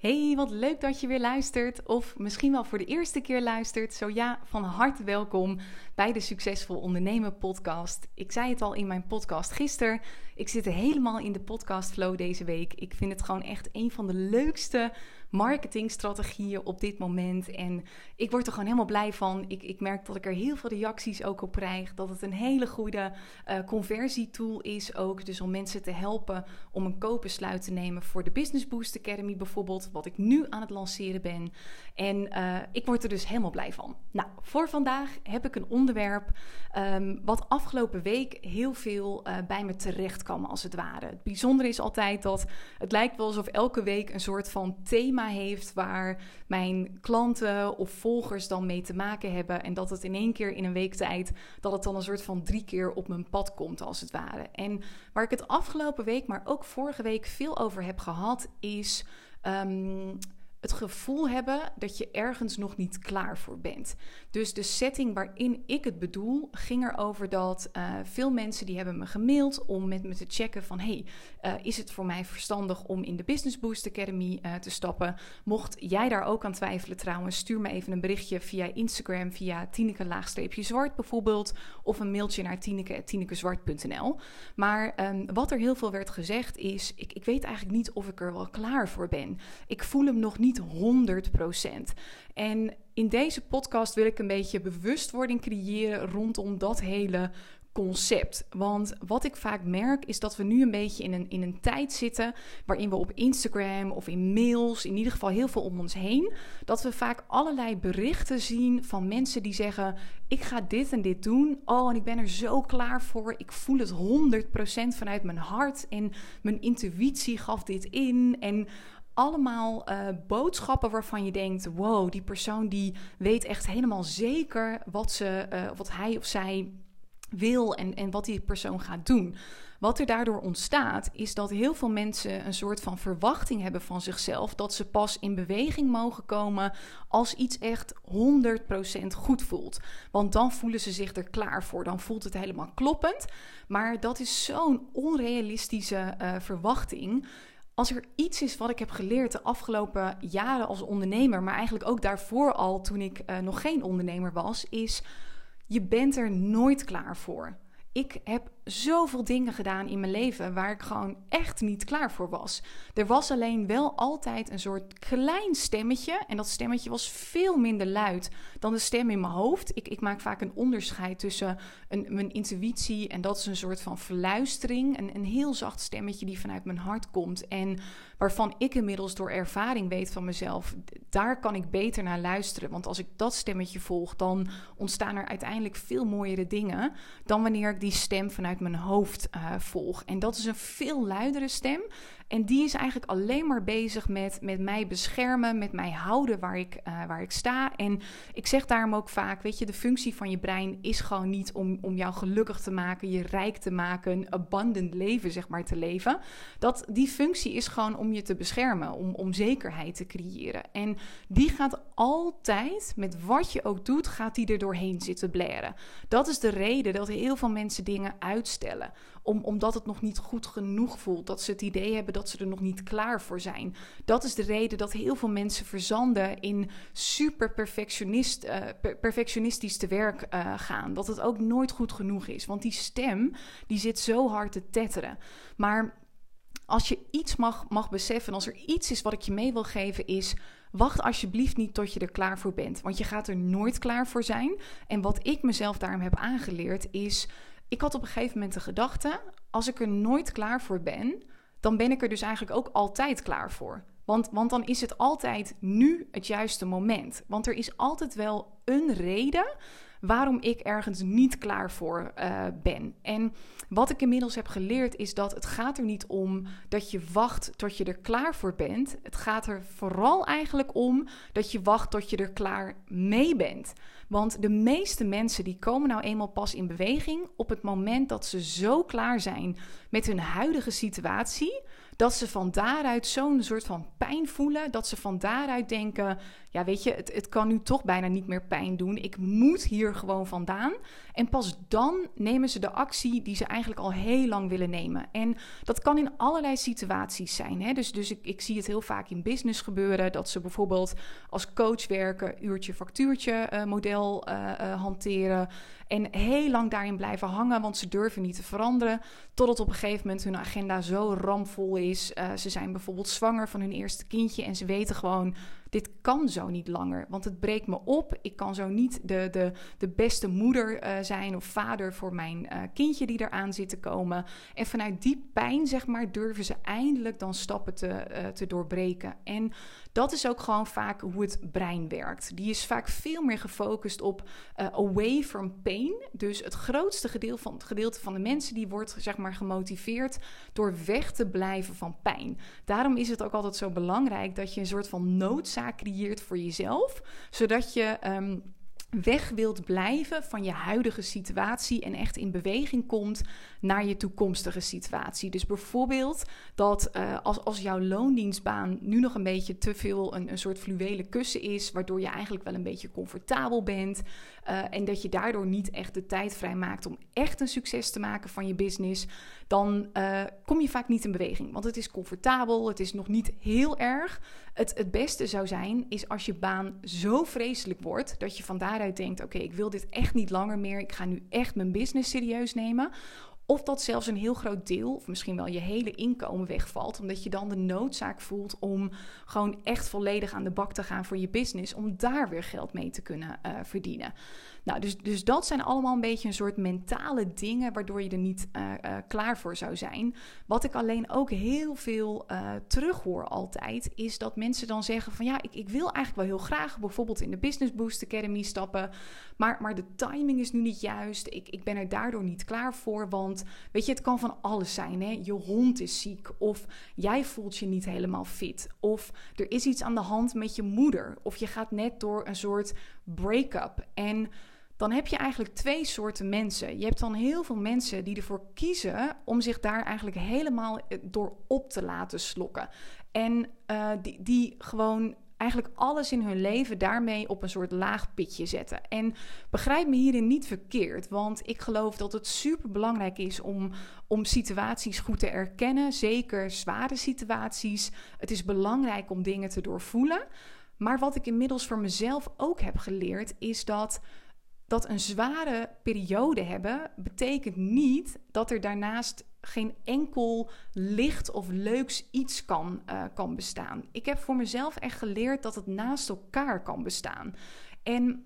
Hey, wat leuk dat je weer luistert. Of misschien wel voor de eerste keer luistert. Zo ja, van harte welkom bij de Succesvol Ondernemen podcast. Ik zei het al in mijn podcast gisteren. Ik zit helemaal in de podcast flow deze week. Ik vind het gewoon echt een van de leukste marketingstrategieën op dit moment. En ik word er gewoon helemaal blij van. Ik, ik merk dat ik er heel veel reacties ook op krijg. Dat het een hele goede uh, conversietool is ook. Dus om mensen te helpen om een koopbesluit te nemen voor de Business Boost Academy bijvoorbeeld. Wat ik nu aan het lanceren ben. En uh, ik word er dus helemaal blij van. Nou, voor vandaag heb ik een onderwerp um, wat afgelopen week heel veel uh, bij me terecht kwam als het ware. Het bijzondere is altijd dat het lijkt wel alsof elke week een soort van thema heeft waar mijn klanten of volgers dan mee te maken hebben. En dat het in één keer in een week tijd, dat het dan een soort van drie keer op mijn pad komt als het ware. En waar ik het afgelopen week, maar ook vorige week veel over heb gehad, is. Um, het gevoel hebben dat je ergens nog niet klaar voor bent. Dus de setting waarin ik het bedoel, ging erover dat uh, veel mensen die hebben me gemaild om met me te checken van hey, uh, is het voor mij verstandig om in de Business Boost Academy uh, te stappen? Mocht jij daar ook aan twijfelen trouwens, stuur me even een berichtje via Instagram, via Tineke-zwart bijvoorbeeld, of een mailtje naar tineke.tinekezwart.nl. Maar um, wat er heel veel werd gezegd is, ik, ik weet eigenlijk niet of ik er wel klaar voor ben. Ik voel hem nog niet niet 100%. En in deze podcast wil ik een beetje bewustwording creëren rondom dat hele concept. Want wat ik vaak merk is dat we nu een beetje in een, in een tijd zitten waarin we op Instagram of in mails, in ieder geval heel veel om ons heen, dat we vaak allerlei berichten zien van mensen die zeggen: Ik ga dit en dit doen. Oh, en ik ben er zo klaar voor. Ik voel het 100% vanuit mijn hart en mijn intuïtie gaf dit in. En allemaal uh, boodschappen waarvan je denkt: wow, die persoon die weet echt helemaal zeker wat, ze, uh, wat hij of zij wil en, en wat die persoon gaat doen. Wat er daardoor ontstaat, is dat heel veel mensen een soort van verwachting hebben van zichzelf dat ze pas in beweging mogen komen als iets echt 100% goed voelt. Want dan voelen ze zich er klaar voor, dan voelt het helemaal kloppend. Maar dat is zo'n onrealistische uh, verwachting als er iets is wat ik heb geleerd de afgelopen jaren als ondernemer, maar eigenlijk ook daarvoor al toen ik uh, nog geen ondernemer was, is je bent er nooit klaar voor. Ik heb zoveel dingen gedaan in mijn leven waar ik gewoon echt niet klaar voor was. Er was alleen wel altijd een soort klein stemmetje. En dat stemmetje was veel minder luid dan de stem in mijn hoofd. Ik, ik maak vaak een onderscheid tussen een, mijn intuïtie en dat is een soort van verluistering. Een, een heel zacht stemmetje die vanuit mijn hart komt. En waarvan ik inmiddels door ervaring weet van mezelf, daar kan ik beter naar luisteren. Want als ik dat stemmetje volg, dan ontstaan er uiteindelijk veel mooiere dingen dan wanneer ik die stem vanuit mijn hoofd uh, volg. En dat is een veel luidere stem. En die is eigenlijk alleen maar bezig met, met mij beschermen, met mij houden waar ik, uh, waar ik sta. En ik zeg daarom ook vaak, weet je, de functie van je brein is gewoon niet om, om jou gelukkig te maken, je rijk te maken, een abundant leven, zeg maar, te leven. Dat, die functie is gewoon om je te beschermen, om, om zekerheid te creëren. En die gaat altijd, met wat je ook doet, gaat die er doorheen zitten blaren. Dat is de reden dat heel veel mensen dingen uitstellen. Om, omdat het nog niet goed genoeg voelt. Dat ze het idee hebben dat ze er nog niet klaar voor zijn. Dat is de reden dat heel veel mensen verzanden in super perfectionist, uh, perfectionistisch te werk uh, gaan. Dat het ook nooit goed genoeg is. Want die stem, die zit zo hard te tetteren. Maar als je iets mag, mag beseffen, als er iets is wat ik je mee wil geven, is. Wacht alsjeblieft niet tot je er klaar voor bent. Want je gaat er nooit klaar voor zijn. En wat ik mezelf daarom heb aangeleerd is ik had op een gegeven moment de gedachte: als ik er nooit klaar voor ben, dan ben ik er dus eigenlijk ook altijd klaar voor. Want, want dan is het altijd nu het juiste moment. Want er is altijd wel een reden waarom ik ergens niet klaar voor uh, ben. En wat ik inmiddels heb geleerd is dat het gaat er niet om dat je wacht tot je er klaar voor bent. Het gaat er vooral eigenlijk om dat je wacht tot je er klaar mee bent. Want de meeste mensen die komen nou eenmaal pas in beweging op het moment dat ze zo klaar zijn met hun huidige situatie dat ze van daaruit zo'n soort van pijn voelen, dat ze van daaruit denken, ja weet je, het, het kan nu toch bijna niet meer pijn doen, ik moet hier gewoon vandaan. En pas dan nemen ze de actie die ze eigenlijk al heel lang willen nemen. En dat kan in allerlei situaties zijn. Hè? Dus, dus ik, ik zie het heel vaak in business gebeuren, dat ze bijvoorbeeld als coach werken, uurtje factuurtje uh, model uh, uh, hanteren. En heel lang daarin blijven hangen, want ze durven niet te veranderen. Totdat op een gegeven moment hun agenda zo ramvol is. Uh, ze zijn bijvoorbeeld zwanger van hun eerste kindje en ze weten gewoon dit kan zo niet langer, want het breekt me op. Ik kan zo niet de, de, de beste moeder uh, zijn of vader voor mijn uh, kindje die eraan zit te komen. En vanuit die pijn, zeg maar, durven ze eindelijk dan stappen te, uh, te doorbreken. En dat is ook gewoon vaak hoe het brein werkt. Die is vaak veel meer gefocust op away from pain. Dus het grootste gedeelte van, het gedeelte van de mensen die wordt zeg maar gemotiveerd door weg te blijven van pijn. Daarom is het ook altijd zo belangrijk dat je een soort van noodzaak creëert voor jezelf, zodat je um, weg wilt blijven van je huidige situatie en echt in beweging komt naar je toekomstige situatie. Dus bijvoorbeeld dat uh, als, als jouw loondienstbaan nu nog een beetje te veel een, een soort fluwelen kussen is, waardoor je eigenlijk wel een beetje comfortabel bent uh, en dat je daardoor niet echt de tijd vrij maakt om echt een succes te maken van je business, dan uh, kom je vaak niet in beweging. Want het is comfortabel, het is nog niet heel erg. Het, het beste zou zijn, is als je baan zo vreselijk wordt dat je van daaruit denkt: oké, ik wil dit echt niet langer meer. Ik ga nu echt mijn business serieus nemen. Of dat zelfs een heel groot deel, of misschien wel je hele inkomen wegvalt. Omdat je dan de noodzaak voelt om gewoon echt volledig aan de bak te gaan voor je business. Om daar weer geld mee te kunnen uh, verdienen. Nou, dus, dus dat zijn allemaal een beetje een soort mentale dingen waardoor je er niet uh, uh, klaar voor zou zijn. Wat ik alleen ook heel veel uh, terughoor altijd, is dat mensen dan zeggen van ja, ik, ik wil eigenlijk wel heel graag bijvoorbeeld in de Business Boost Academy stappen, maar, maar de timing is nu niet juist. Ik, ik ben er daardoor niet klaar voor, want weet je, het kan van alles zijn. Hè? Je hond is ziek of jij voelt je niet helemaal fit of er is iets aan de hand met je moeder of je gaat net door een soort break-up en dan heb je eigenlijk twee soorten mensen. Je hebt dan heel veel mensen die ervoor kiezen om zich daar eigenlijk helemaal eh, door op te laten slokken. En uh, die, die gewoon eigenlijk alles in hun leven daarmee op een soort laag pitje zetten. En begrijp me hierin niet verkeerd, want ik geloof dat het super belangrijk is om, om situaties goed te erkennen, zeker zware situaties. Het is belangrijk om dingen te doorvoelen. Maar wat ik inmiddels voor mezelf ook heb geleerd, is dat dat een zware periode hebben betekent niet dat er daarnaast geen enkel licht of leuks iets kan, uh, kan bestaan. Ik heb voor mezelf echt geleerd dat het naast elkaar kan bestaan. En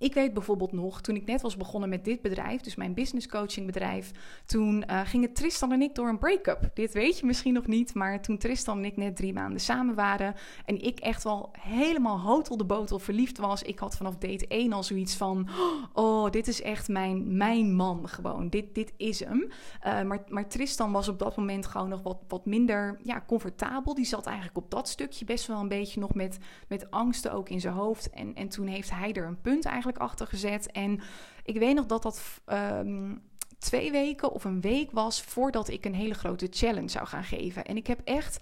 ik weet bijvoorbeeld nog, toen ik net was begonnen met dit bedrijf, dus mijn business coaching bedrijf, toen uh, gingen Tristan en ik door een break-up. Dit weet je misschien nog niet, maar toen Tristan en ik net drie maanden samen waren en ik echt wel helemaal hotel de botel verliefd was, ik had vanaf date 1 al zoiets van, oh, dit is echt mijn, mijn man gewoon, dit, dit is hem. Uh, maar, maar Tristan was op dat moment gewoon nog wat, wat minder ja, comfortabel. Die zat eigenlijk op dat stukje best wel een beetje nog met, met angsten ook in zijn hoofd. En, en toen heeft hij er een punt eigenlijk achter gezet. En ik weet nog dat dat um, twee weken of een week was voordat ik een hele grote challenge zou gaan geven. En ik heb echt,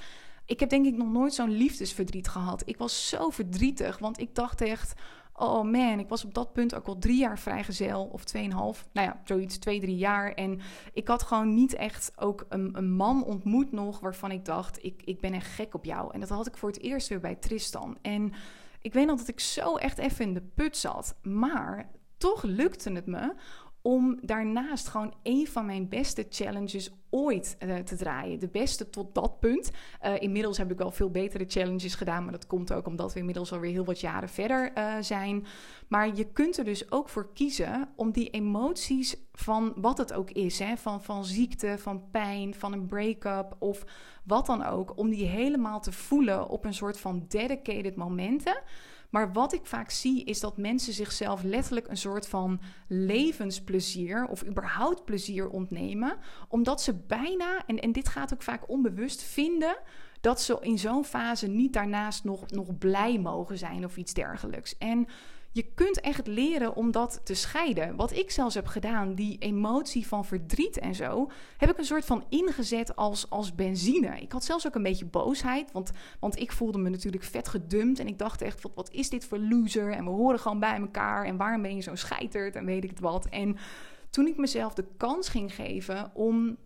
ik heb denk ik nog nooit zo'n liefdesverdriet gehad. Ik was zo verdrietig, want ik dacht echt. Oh man, ik was op dat punt ook al drie jaar vrijgezel. Of tweeënhalf, nou ja, zoiets, twee, drie jaar. En ik had gewoon niet echt ook een, een, man ontmoet nog... waarvan ik dacht, ik, ik ben echt gek op jou. En dat had ik voor het eerst weer bij Tristan. En ik weet nog dat ik zo echt even in de put zat. Maar toch lukte het me om daarnaast gewoon een van mijn beste challenges ooit uh, te draaien. De beste tot dat punt. Uh, inmiddels heb ik wel veel betere challenges gedaan, maar dat komt ook omdat we inmiddels alweer heel wat jaren verder uh, zijn. Maar je kunt er dus ook voor kiezen om die emoties van wat het ook is, hè, van, van ziekte, van pijn, van een break-up of wat dan ook, om die helemaal te voelen op een soort van dedicated momenten. Maar wat ik vaak zie is dat mensen zichzelf letterlijk een soort van levensplezier of überhaupt plezier ontnemen, omdat ze bijna, en, en dit gaat ook vaak onbewust, vinden dat ze in zo'n fase niet daarnaast nog, nog blij mogen zijn of iets dergelijks. En je kunt echt leren om dat te scheiden. Wat ik zelfs heb gedaan, die emotie van verdriet en zo, heb ik een soort van ingezet als, als benzine. Ik had zelfs ook een beetje boosheid, want, want ik voelde me natuurlijk vet gedumpt. En ik dacht echt, wat, wat is dit voor loser? En we horen gewoon bij elkaar. En waarom ben je zo scheiterd? En weet ik het wat. En toen ik mezelf de kans ging geven om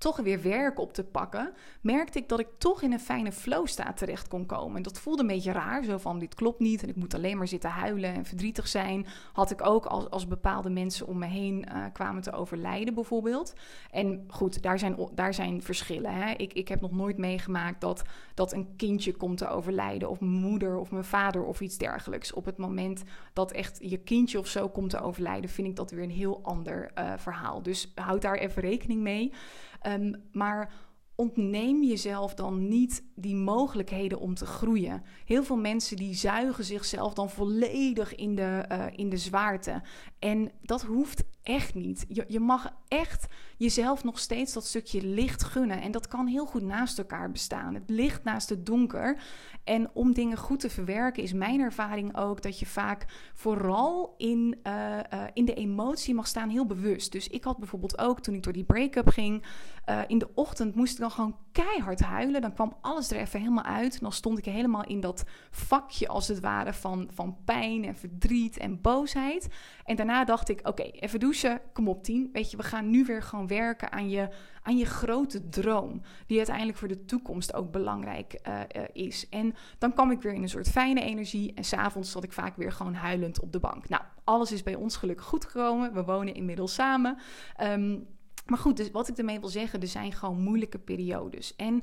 toch weer werk op te pakken, merkte ik dat ik toch in een fijne flow staat terecht kon komen. En dat voelde een beetje raar, zo van dit klopt niet en ik moet alleen maar zitten huilen en verdrietig zijn. Had ik ook als, als bepaalde mensen om me heen uh, kwamen te overlijden bijvoorbeeld. En goed, daar zijn, daar zijn verschillen. Hè? Ik, ik heb nog nooit meegemaakt dat, dat een kindje komt te overlijden of mijn moeder of mijn vader of iets dergelijks. Op het moment dat echt je kindje of zo komt te overlijden, vind ik dat weer een heel ander uh, verhaal. Dus houd daar even rekening mee. Um, maar ontneem jezelf dan niet die mogelijkheden om te groeien. Heel veel mensen die zuigen zichzelf dan volledig in de, uh, in de zwaarte. En dat hoeft echt niet. Je, je mag echt jezelf nog steeds dat stukje licht gunnen. En dat kan heel goed naast elkaar bestaan. Het licht naast het donker. En om dingen goed te verwerken is mijn ervaring ook dat je vaak vooral in, uh, uh, in de emotie mag staan, heel bewust. Dus ik had bijvoorbeeld ook toen ik door die break-up ging, uh, in de ochtend moest ik dan gewoon keihard huilen. Dan kwam alles er even helemaal uit. En dan stond ik helemaal in dat vakje als het ware van, van pijn en verdriet en boosheid. En daarna dacht ik, oké, even kom op tien. Weet je, we gaan nu weer gewoon werken aan je, aan je grote droom. Die uiteindelijk voor de toekomst ook belangrijk uh, uh, is. En dan kwam ik weer in een soort fijne energie. En s'avonds zat ik vaak weer gewoon huilend op de bank. Nou, alles is bij ons gelukkig goed gekomen. We wonen inmiddels samen. Um, maar goed, dus wat ik ermee wil zeggen, er zijn gewoon moeilijke periodes. En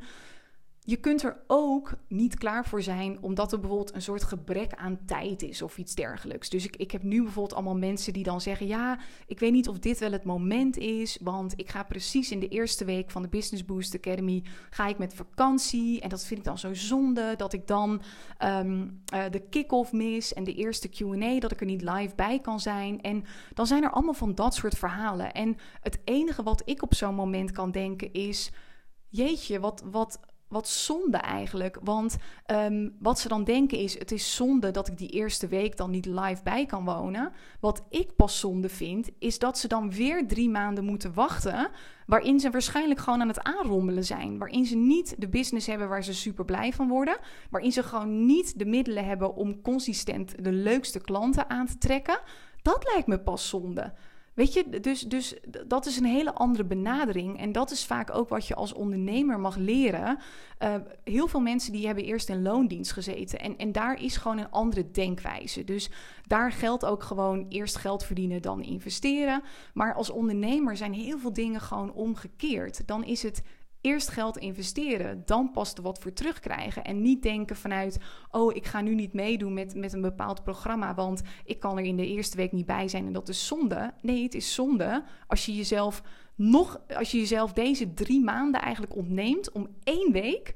je kunt er ook niet klaar voor zijn, omdat er bijvoorbeeld een soort gebrek aan tijd is of iets dergelijks. Dus ik, ik heb nu bijvoorbeeld allemaal mensen die dan zeggen: Ja, ik weet niet of dit wel het moment is, want ik ga precies in de eerste week van de Business Boost Academy ga ik met vakantie. En dat vind ik dan zo zonde dat ik dan um, uh, de kick-off mis en de eerste QA, dat ik er niet live bij kan zijn. En dan zijn er allemaal van dat soort verhalen. En het enige wat ik op zo'n moment kan denken is: Jeetje, wat. wat wat zonde eigenlijk. Want um, wat ze dan denken is: het is zonde dat ik die eerste week dan niet live bij kan wonen. Wat ik pas zonde vind, is dat ze dan weer drie maanden moeten wachten. Waarin ze waarschijnlijk gewoon aan het aanrommelen zijn. Waarin ze niet de business hebben waar ze super blij van worden. Waarin ze gewoon niet de middelen hebben om consistent de leukste klanten aan te trekken. Dat lijkt me pas zonde. Weet je, dus, dus dat is een hele andere benadering. En dat is vaak ook wat je als ondernemer mag leren. Uh, heel veel mensen die hebben eerst in loondienst gezeten. En, en daar is gewoon een andere denkwijze. Dus daar geldt ook gewoon eerst geld verdienen, dan investeren. Maar als ondernemer zijn heel veel dingen gewoon omgekeerd. Dan is het Eerst geld investeren, dan pas er wat voor terugkrijgen. En niet denken vanuit, oh, ik ga nu niet meedoen met, met een bepaald programma, want ik kan er in de eerste week niet bij zijn en dat is zonde. Nee, het is zonde als je jezelf nog, als je jezelf deze drie maanden eigenlijk ontneemt om één week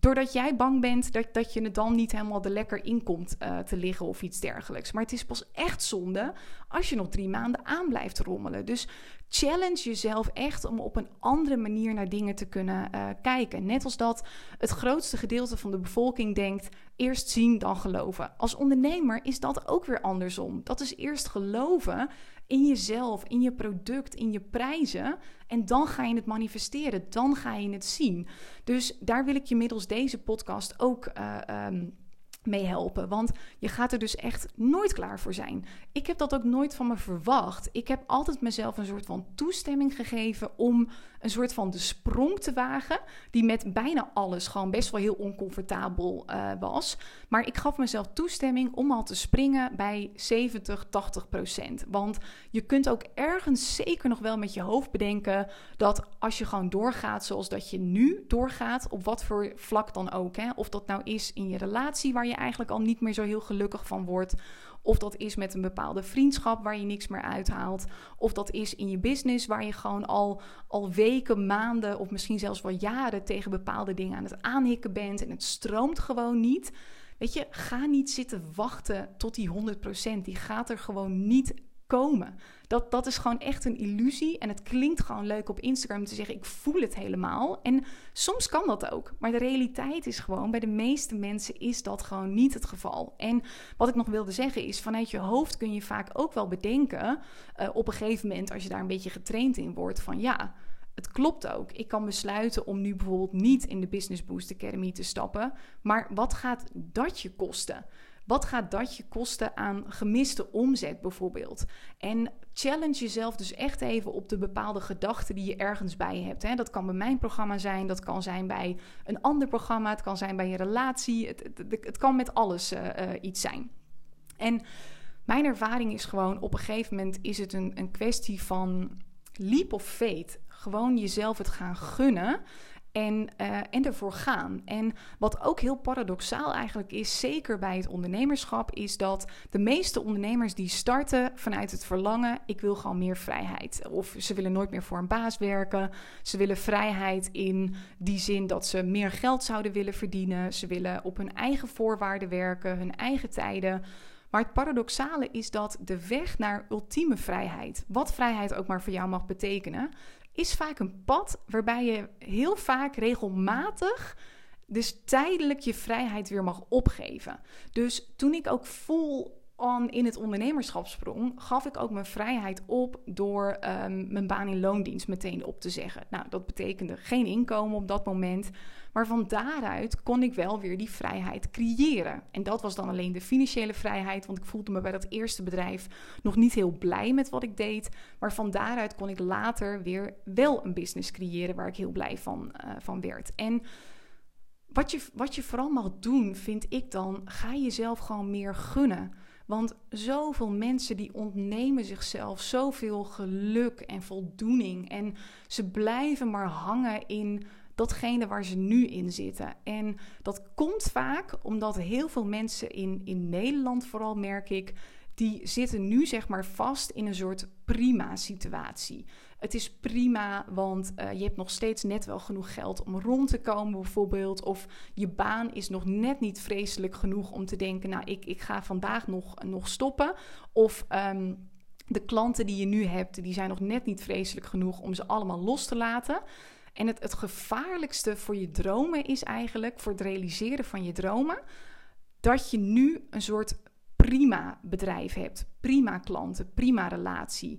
Doordat jij bang bent dat, dat je het dan niet helemaal er lekker in komt uh, te liggen of iets dergelijks. Maar het is pas echt zonde als je nog drie maanden aan blijft rommelen. Dus challenge jezelf echt om op een andere manier naar dingen te kunnen uh, kijken. Net als dat het grootste gedeelte van de bevolking denkt: eerst zien, dan geloven. Als ondernemer is dat ook weer andersom. Dat is eerst geloven in jezelf, in je product, in je prijzen. En dan ga je het manifesteren, dan ga je het zien. Dus daar wil ik je middels deze podcast ook uh, um, mee helpen. Want je gaat er dus echt nooit klaar voor zijn. Ik heb dat ook nooit van me verwacht. Ik heb altijd mezelf een soort van toestemming gegeven om een soort van de sprong te wagen. Die met bijna alles gewoon best wel heel oncomfortabel uh, was. Maar ik gaf mezelf toestemming om al te springen bij 70, 80 procent. Want je kunt ook ergens zeker nog wel met je hoofd bedenken dat als je gewoon doorgaat zoals dat je nu doorgaat, op wat voor vlak dan ook. Hè? Of dat nou is in je relatie waar je eigenlijk al niet meer zo heel gelukkig van wordt. Of dat is met een bepaalde vriendschap waar je niks meer uithaalt. Of dat is in je business waar je gewoon al, al weken, maanden of misschien zelfs wel jaren tegen bepaalde dingen aan het aanhikken bent. En het stroomt gewoon niet. Weet je, ga niet zitten wachten tot die 100%. Die gaat er gewoon niet komen. Dat, dat is gewoon echt een illusie. En het klinkt gewoon leuk op Instagram te zeggen: ik voel het helemaal. En soms kan dat ook. Maar de realiteit is gewoon: bij de meeste mensen is dat gewoon niet het geval. En wat ik nog wilde zeggen is: vanuit je hoofd kun je vaak ook wel bedenken. Uh, op een gegeven moment, als je daar een beetje getraind in wordt, van ja het klopt ook. Ik kan besluiten om nu bijvoorbeeld niet in de Business Boost Academy te stappen. Maar wat gaat dat je kosten? Wat gaat dat je kosten aan gemiste omzet bijvoorbeeld? En challenge jezelf dus echt even op de bepaalde gedachten die je ergens bij hebt. Hè. Dat kan bij mijn programma zijn, dat kan zijn bij een ander programma, het kan zijn bij je relatie. Het, het, kan met alles uh, uh, iets zijn. En mijn ervaring is gewoon, op een gegeven moment is het een, een kwestie van leap of fate gewoon jezelf het gaan gunnen. En, uh, en ervoor gaan. En wat ook heel paradoxaal eigenlijk is, zeker bij het ondernemerschap, is dat de meeste ondernemers die starten vanuit het verlangen: ik wil gewoon meer vrijheid. Of ze willen nooit meer voor een baas werken. Ze willen vrijheid in die zin dat ze meer geld zouden willen verdienen. Ze willen op hun eigen voorwaarden werken, hun eigen tijden. Maar het paradoxale is dat de weg naar ultieme vrijheid, wat vrijheid ook maar voor jou mag betekenen, is vaak een pad waarbij je heel vaak regelmatig dus tijdelijk je vrijheid weer mag opgeven. Dus toen ik ook vol in het ondernemerschap sprong, gaf ik ook mijn vrijheid op door ehm, mijn baan in loondienst meteen op te zeggen. Nou, dat betekende geen inkomen op dat moment. Maar van daaruit kon ik wel weer die vrijheid creëren. En dat was dan alleen de financiële vrijheid, want ik voelde me bij dat eerste bedrijf nog niet heel blij met wat ik deed. Maar van daaruit kon ik later weer wel een business creëren waar ik heel blij van, uh, van werd. En wat je, wat je vooral mag doen, vind ik dan, ga jezelf gewoon meer gunnen. Want zoveel mensen die ontnemen zichzelf zoveel geluk en voldoening. En ze blijven maar hangen in datgene waar ze nu in zitten. En dat komt vaak omdat heel veel mensen in, in Nederland, vooral merk ik, die zitten nu zeg maar vast in een soort prima situatie. Het is prima, want uh, je hebt nog steeds net wel genoeg geld om rond te komen, bijvoorbeeld. Of je baan is nog net niet vreselijk genoeg om te denken: Nou, ik, ik ga vandaag nog, nog stoppen. Of. Um, de klanten die je nu hebt, die zijn nog net niet vreselijk genoeg om ze allemaal los te laten. En het, het gevaarlijkste voor je dromen is eigenlijk, voor het realiseren van je dromen, dat je nu een soort prima bedrijf hebt, prima klanten, prima relatie.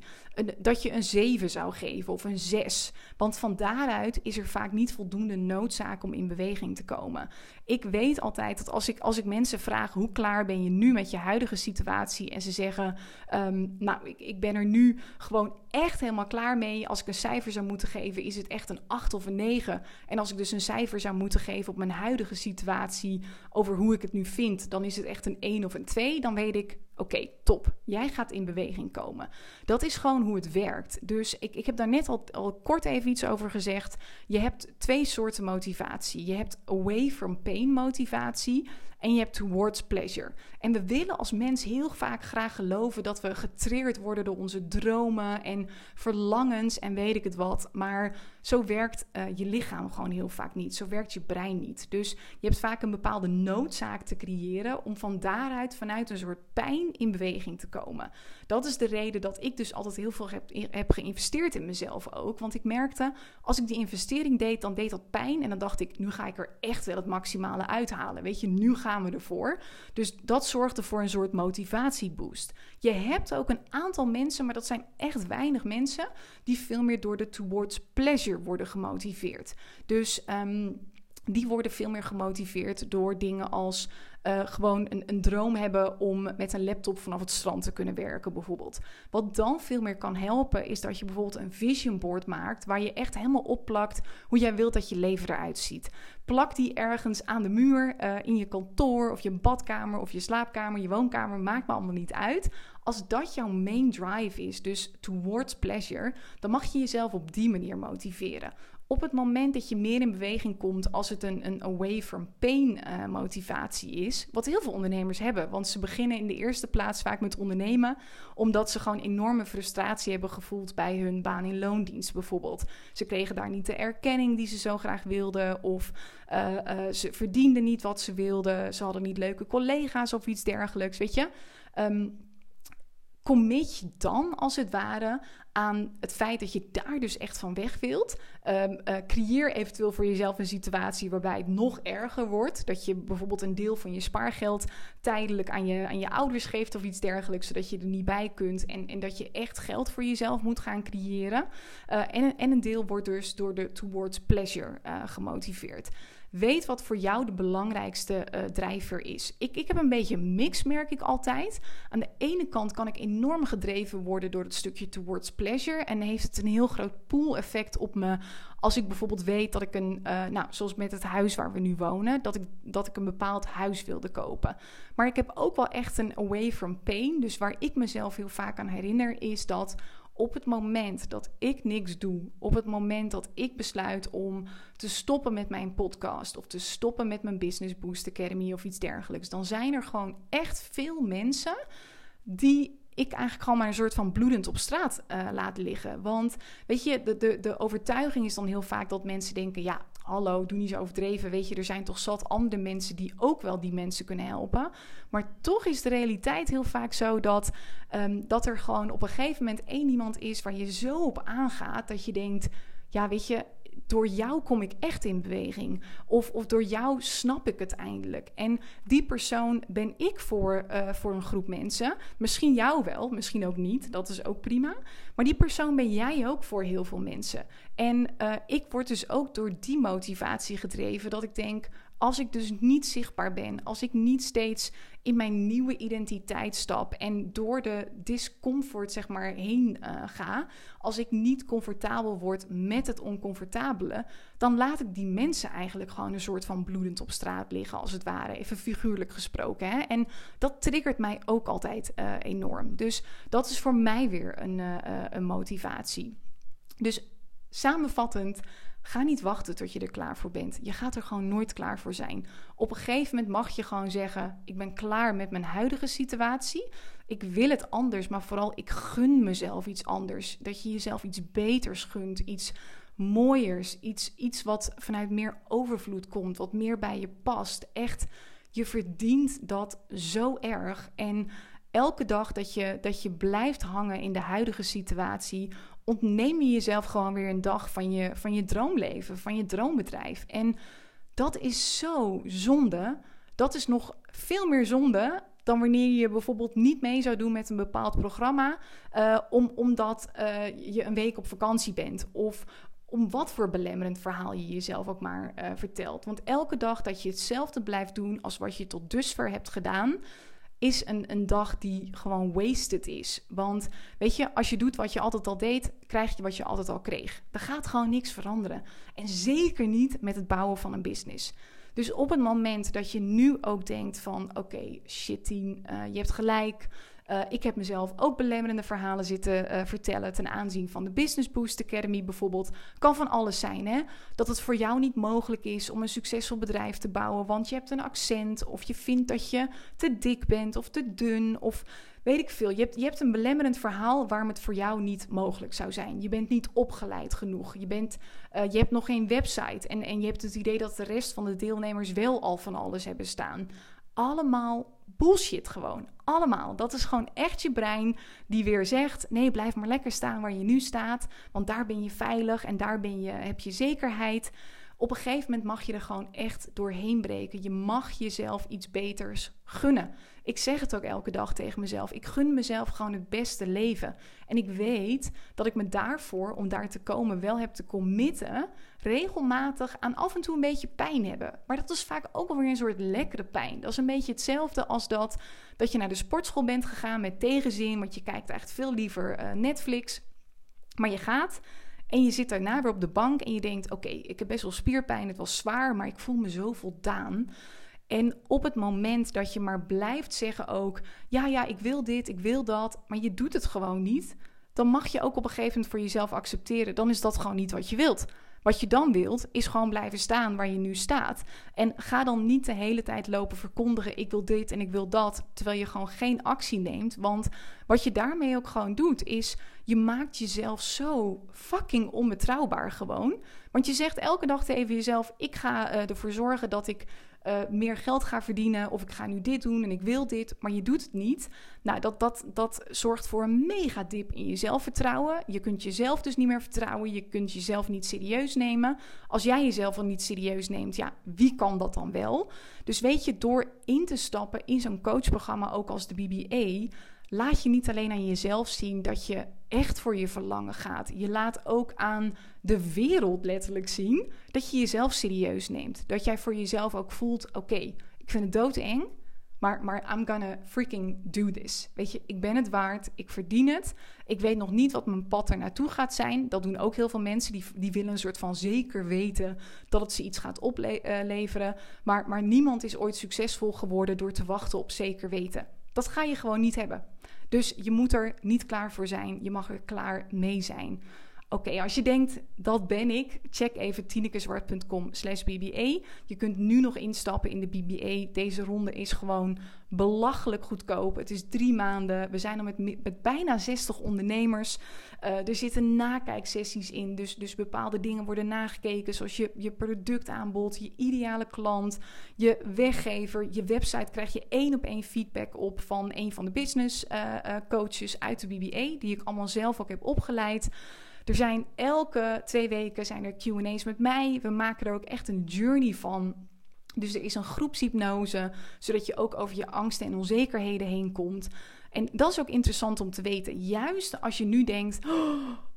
Dat je een 7 zou geven of een 6. Want van daaruit is er vaak niet voldoende noodzaak om in beweging te komen. Ik weet altijd dat als ik, als ik mensen vraag hoe klaar ben je nu met je huidige situatie en ze zeggen, um, nou ik, ik ben er nu gewoon echt helemaal klaar mee. Als ik een cijfer zou moeten geven, is het echt een 8 of een 9. En als ik dus een cijfer zou moeten geven op mijn huidige situatie over hoe ik het nu vind, dan is het echt een 1 of een 2. Dan weet ik, Oké, top. Jij gaat in beweging komen. Dat is gewoon hoe het werkt. Dus ik, ik heb daar net al, al kort even iets over gezegd. Je hebt twee soorten motivatie. Je hebt away from pain motivatie en je hebt towards pleasure. En we willen als mens heel vaak graag geloven dat we getreerd worden door onze dromen en verlangens en weet ik het wat. Maar zo werkt uh, je lichaam gewoon heel vaak niet. Zo werkt je brein niet. Dus je hebt vaak een bepaalde noodzaak te creëren om van daaruit vanuit een soort pijn in beweging te komen. Dat is de reden dat ik dus altijd heel veel heb, heb geïnvesteerd in mezelf ook. Want ik merkte, als ik die investering deed, dan deed dat pijn. En dan dacht ik, nu ga ik er echt wel het maximale uithalen. Weet je, nu gaan we ervoor. Dus dat zorgde voor een soort motivatieboost. Je hebt ook een aantal mensen, maar dat zijn echt weinig mensen, die veel meer door de towards pleasure worden gemotiveerd. Dus. Um, die worden veel meer gemotiveerd door dingen als uh, gewoon een, een, droom hebben om met een laptop vanaf het strand te kunnen werken, bijvoorbeeld. Wat dan veel meer kan helpen, is dat je bijvoorbeeld een vision board maakt waar je echt helemaal opplakt hoe jij wilt dat je leven eruit ziet. Plak die ergens aan de muur, uh, in je kantoor of je badkamer of je slaapkamer, je woonkamer, maakt me allemaal niet uit. Als dat jouw main drive is, dus towards pleasure, dan mag je jezelf op die manier motiveren op het moment dat je meer in beweging komt als het een, een away from pain uh, motivatie is, wat heel veel ondernemers hebben, want ze beginnen in de eerste plaats vaak met ondernemen omdat ze gewoon enorme frustratie hebben gevoeld bij hun baan in loondienst bijvoorbeeld. Ze kregen daar niet de erkenning die ze zo graag wilden of uh, uh, ze verdienden niet wat ze wilden, ze hadden niet leuke collega's of iets dergelijks, weet je. Um, commit je dan als het ware aan het feit dat je daar dus echt van weg wilt. Um, creëer eventueel voor jezelf een situatie waarbij het nog erger wordt. Dat je bijvoorbeeld een deel van je spaargeld tijdelijk aan je, aan je ouders geeft of iets dergelijks, zodat je er niet bij kunt. En, en dat je echt geld voor jezelf moet gaan creëren. Uh, en, en een deel wordt dus door de towards pleasure uh, gemotiveerd. Weet wat voor jou de belangrijkste uh, drijver is. Ik, ik heb een beetje een mix, merk ik altijd. Aan de ene kant kan ik enorm gedreven worden door het stukje towards pleasure. En heeft het een heel groot pool-effect op me. Als ik bijvoorbeeld weet dat ik een, uh, nou, zoals met het huis waar we nu wonen, dat ik, dat ik een bepaald huis wilde kopen. Maar ik heb ook wel echt een away from pain. Dus waar ik mezelf heel vaak aan herinner, is dat op het moment dat ik niks doe, op het moment dat ik besluit om te stoppen met mijn podcast of te stoppen met mijn Business Boost Academy of iets dergelijks, dan zijn er gewoon echt veel mensen die ik eigenlijk gewoon maar een soort van bloedend op straat uh, laat liggen. Want weet je, de, de, de overtuiging is dan heel vaak dat mensen denken: ja, hallo, doe niet zo overdreven. Weet je, er zijn toch zat andere mensen die ook wel die mensen kunnen helpen. Maar toch is de realiteit heel vaak zo dat, um, dat er gewoon op een gegeven moment één iemand is waar je zo op aangaat dat je denkt: ja, weet je, door jou kom ik echt in beweging. Of, of door jou snap ik het eindelijk. En die persoon ben ik voor, uh, voor een groep mensen. Misschien jou wel, misschien ook niet. Dat is ook prima. Maar die persoon ben jij ook voor heel veel mensen. En uh, ik word dus ook door die motivatie gedreven dat ik denk als ik dus niet zichtbaar ben, als ik niet steeds in mijn nieuwe identiteit stap en door de discomfort zeg maar heen uh, ga, als ik niet comfortabel word met het oncomfortabele, dan laat ik die mensen eigenlijk gewoon een soort van bloedend op straat liggen, als het ware, even figuurlijk gesproken. Hè? En dat triggert mij ook altijd uh, enorm. Dus dat is voor mij weer een, uh, een motivatie. Dus samenvattend Ga niet wachten tot je er klaar voor bent. Je gaat er gewoon nooit klaar voor zijn. Op een gegeven moment mag je gewoon zeggen: Ik ben klaar met mijn huidige situatie. Ik wil het anders, maar vooral ik gun mezelf iets anders. Dat je jezelf iets beters gunt, iets mooiers, iets, iets wat vanuit meer overvloed komt, wat meer bij je past. Echt, je verdient dat zo erg. En elke dag dat je, dat je blijft hangen in de huidige situatie, ontneem je jezelf gewoon weer een dag van je, van je droomleven, van je droombedrijf. En dat is zo zonde. Dat is nog veel meer zonde dan wanneer je bijvoorbeeld niet mee zou doen met een bepaald programma, uh, om, omdat uh, je een week op vakantie bent. Of om wat voor belemmerend verhaal je jezelf ook maar uh, vertelt. Want elke dag dat je hetzelfde blijft doen als wat je tot dusver hebt gedaan, is een, een dag die gewoon wasted is. Want weet je, als je doet wat je altijd al deed, krijg je wat je altijd al kreeg. Er gaat gewoon niks veranderen. En zeker niet met het bouwen van een business. Dus op het moment dat je nu ook denkt van... oké, shit team, uh, je hebt gelijk... Uh, ik heb mezelf ook belemmerende verhalen zitten uh, vertellen ten aanzien van de Business Boost Academy bijvoorbeeld. Kan van alles zijn, hè? Dat het voor jou niet mogelijk is om een succesvol bedrijf te bouwen, want je hebt een accent of je vindt dat je te dik bent of te dun of weet ik veel. Je hebt, je hebt een belemmerend verhaal waarom het voor jou niet mogelijk zou zijn. Je bent niet opgeleid genoeg. Je, bent, uh, je hebt nog geen website en, en je hebt het idee dat de rest van de deelnemers wel al van alles hebben staan. Allemaal bullshit gewoon. Allemaal. Dat is gewoon echt je brein die weer zegt: nee, blijf maar lekker staan waar je nu staat, want daar ben je veilig en daar ben je, heb je zekerheid. Op een gegeven moment mag je er gewoon echt doorheen breken. Je mag jezelf iets beters gunnen. Ik zeg het ook elke dag tegen mezelf. Ik gun mezelf gewoon het beste leven. En ik weet dat ik me daarvoor, om daar te komen, wel heb te committen. Regelmatig aan af en toe een beetje pijn hebben. Maar dat is vaak ook alweer een soort lekkere pijn. Dat is een beetje hetzelfde als dat, dat je naar de sportschool bent gegaan met tegenzin. Want je kijkt echt veel liever uh, Netflix. Maar je gaat en je zit daarna weer op de bank en je denkt: Oké, ik heb best wel spierpijn, het was zwaar, maar ik voel me zo voldaan. En op het moment dat je maar blijft zeggen ook: Ja, ja, ik wil dit, ik wil dat, maar je doet het gewoon niet, dan mag je ook op een gegeven moment voor jezelf accepteren: dan is dat gewoon niet wat je wilt. Wat je dan wilt, is gewoon blijven staan waar je nu staat. En ga dan niet de hele tijd lopen verkondigen: ik wil dit en ik wil dat, terwijl je gewoon geen actie neemt. Want wat je daarmee ook gewoon doet, is je maakt jezelf zo fucking onbetrouwbaar gewoon. Want je zegt elke dag tegen jezelf: ik ga uh, ervoor zorgen dat ik eh, meer geld ga verdienen. Of ik ga nu dit doen en ik wil dit, maar je doet het niet. Nou, dat, dat, dat zorgt voor een mega dip in je zelfvertrouwen. Je kunt jezelf dus niet meer vertrouwen. Je kunt jezelf niet serieus nemen. Als jij jezelf al niet serieus neemt, ja, wie kan dat dan wel? Dus weet je, door in te stappen in zo'n coachprogramma, ook als de BBA laat je niet alleen aan jezelf zien dat je echt voor je verlangen gaat. Je laat ook aan de wereld letterlijk zien dat je jezelf serieus neemt. Dat jij voor jezelf ook voelt: oké, ik vind het doodeng, maar, maar I'm gonna freaking do this. Weet je, ik ben het waard, ik verdien het. Ik weet nog niet wat mijn pad er naartoe gaat zijn. Dat doen ook heel veel mensen, die, die willen een soort van zeker weten dat het ze iets gaat opleveren. maar, maar niemand is ooit succesvol geworden door te wachten op zeker weten. Dat ga je gewoon niet hebben. Dus je moet er niet klaar voor zijn. Je mag er klaar mee zijn. Oké, als je denkt, dat ben ik, check even tinekeswart.com slash BBA. Je kunt nu nog instappen in de BBA. Deze ronde is gewoon belachelijk goedkoop. Het is drie maanden. We zijn al met, bijna 60 ondernemers. Uh, er zitten nakijksessies in. Dus, dus bepaalde dingen worden nagekeken. Zoals je, je productaanbod, je ideale klant, je weggever. Je website krijg je één op één feedback op van een van de business uh, uh, coaches uit de BBA. Die ik allemaal zelf ook heb opgeleid. Er zijn elke twee weken zijn er QA's met mij. We maken er ook echt een journey van. Dus er is een groepshypnose, zodat je ook over je angsten en onzekerheden heen komt. En dat is ook interessant om te weten. Juist als je nu denkt.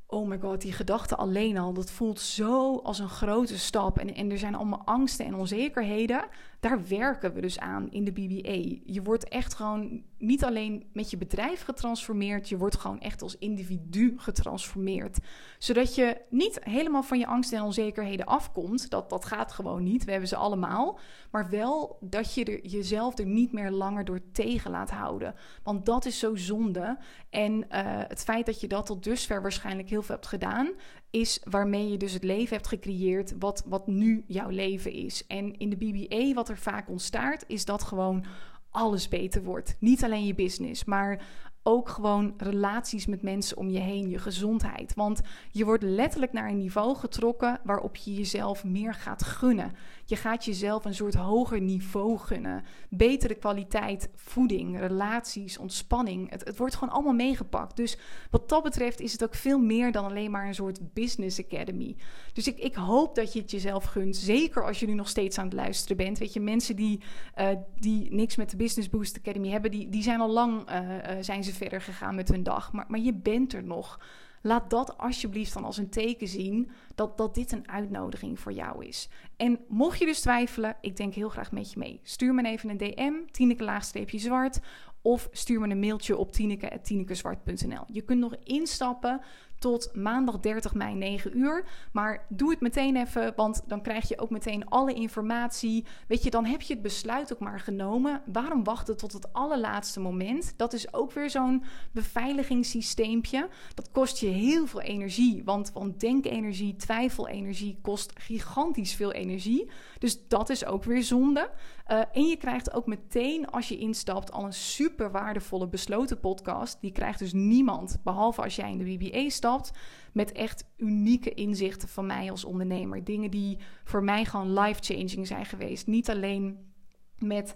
Oh my god, die gedachte alleen al, dat voelt zo als een grote stap. En er zijn allemaal angsten en onzekerheden. Daar werken we dus aan in de BBA. Je wordt echt gewoon niet alleen met je bedrijf getransformeerd, je wordt gewoon echt als individu getransformeerd. Zodat je niet helemaal van je angsten en onzekerheden afkomt. Dat, dat gaat gewoon niet. We hebben ze allemaal. Maar wel dat je er, jezelf er niet meer langer door tegen laat houden. Want dat is zo zonde. En uh, het feit dat je dat tot dusver waarschijnlijk heel veel hebt gedaan, is waarmee je dus het leven hebt gecreëerd wat, wat nu jouw leven is. En in de BBA, wat er vaak ontstaat, is dat gewoon alles beter wordt. Niet alleen je business, maar ook gewoon relaties met mensen om je heen, je gezondheid. Want je wordt letterlijk naar een niveau getrokken waarop je jezelf meer gaat gunnen. Je gaat jezelf een soort hoger niveau gunnen. Betere kwaliteit, voeding, relaties, ontspanning. Het, het wordt gewoon allemaal meegepakt. Dus wat dat betreft is het ook veel meer dan alleen maar een soort business academy. Dus ik, ik hoop dat je het jezelf gunt. Zeker als je nu nog steeds aan het luisteren bent. Weet je, mensen die, uh, die niks met de Business Boost Academy hebben, die, die zijn al lang uh, uh, zijn ze verder gegaan met hun dag. Maar, maar je bent er nog. Laat dat alsjeblieft dan als een teken zien dat, dat dit een uitnodiging voor jou is. En mocht je dus twijfelen, ik denk heel graag met je mee. Stuur me even een DM, Tineke laagstreepje zwart. Of stuur me een mailtje op tineke.tinekezwart.nl. Je kunt nog instappen tot maandag 30 mei 9 uur. Maar doe het meteen even, want dan krijg je ook meteen alle informatie. Weet je, dan heb je het besluit ook maar genomen. Waarom wachten tot het allerlaatste moment? Dat is ook weer zo'n beveiligingssysteempje. Dat kost je heel veel energie, want, want denkenergie, twijfelenergie kost gigantisch veel energie. Dus dat is ook weer zonde. Uh, en je krijgt ook meteen als je instapt al een super waardevolle besloten podcast. Die krijgt dus niemand, behalve als jij in de BBA stapt. Met echt unieke inzichten van mij als ondernemer. Dingen die voor mij gewoon life-changing zijn geweest. Niet alleen met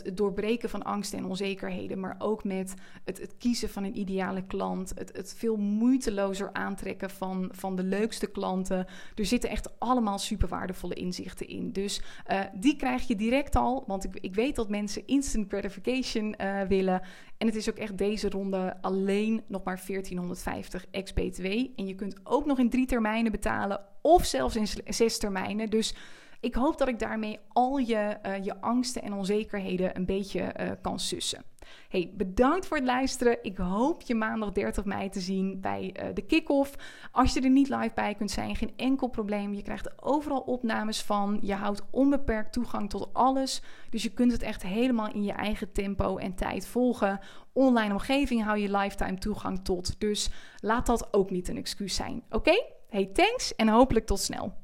het, doorbreken van angsten en onzekerheden, maar ook met het, het kiezen van een ideale klant, het, het, veel moeitelozer aantrekken van, van de leukste klanten. Er zitten echt allemaal super waardevolle inzichten in. Dus uh, die krijg je direct al, want ik, ik weet dat mensen instant gratification uh, willen. En het is ook echt deze ronde alleen nog maar 1450 ex-BTW. En je kunt ook nog in drie termijnen betalen of zelfs in zes termijnen. Dus ik hoop dat ik daarmee al je, uh, je angsten en onzekerheden een beetje uh, kan sussen. Hey, bedankt voor het luisteren. Ik hoop je maandag 30 mei te zien bij uh, de kick-off. Als je er niet live bij kunt zijn, geen enkel probleem. Je krijgt er overal opnames van. Je houdt onbeperkt toegang tot alles. Dus je kunt het echt helemaal in je eigen tempo en tijd volgen. Online omgeving hou je lifetime toegang tot. Dus laat dat ook niet een excuus zijn. Oké? Hey, thanks en hopelijk tot snel.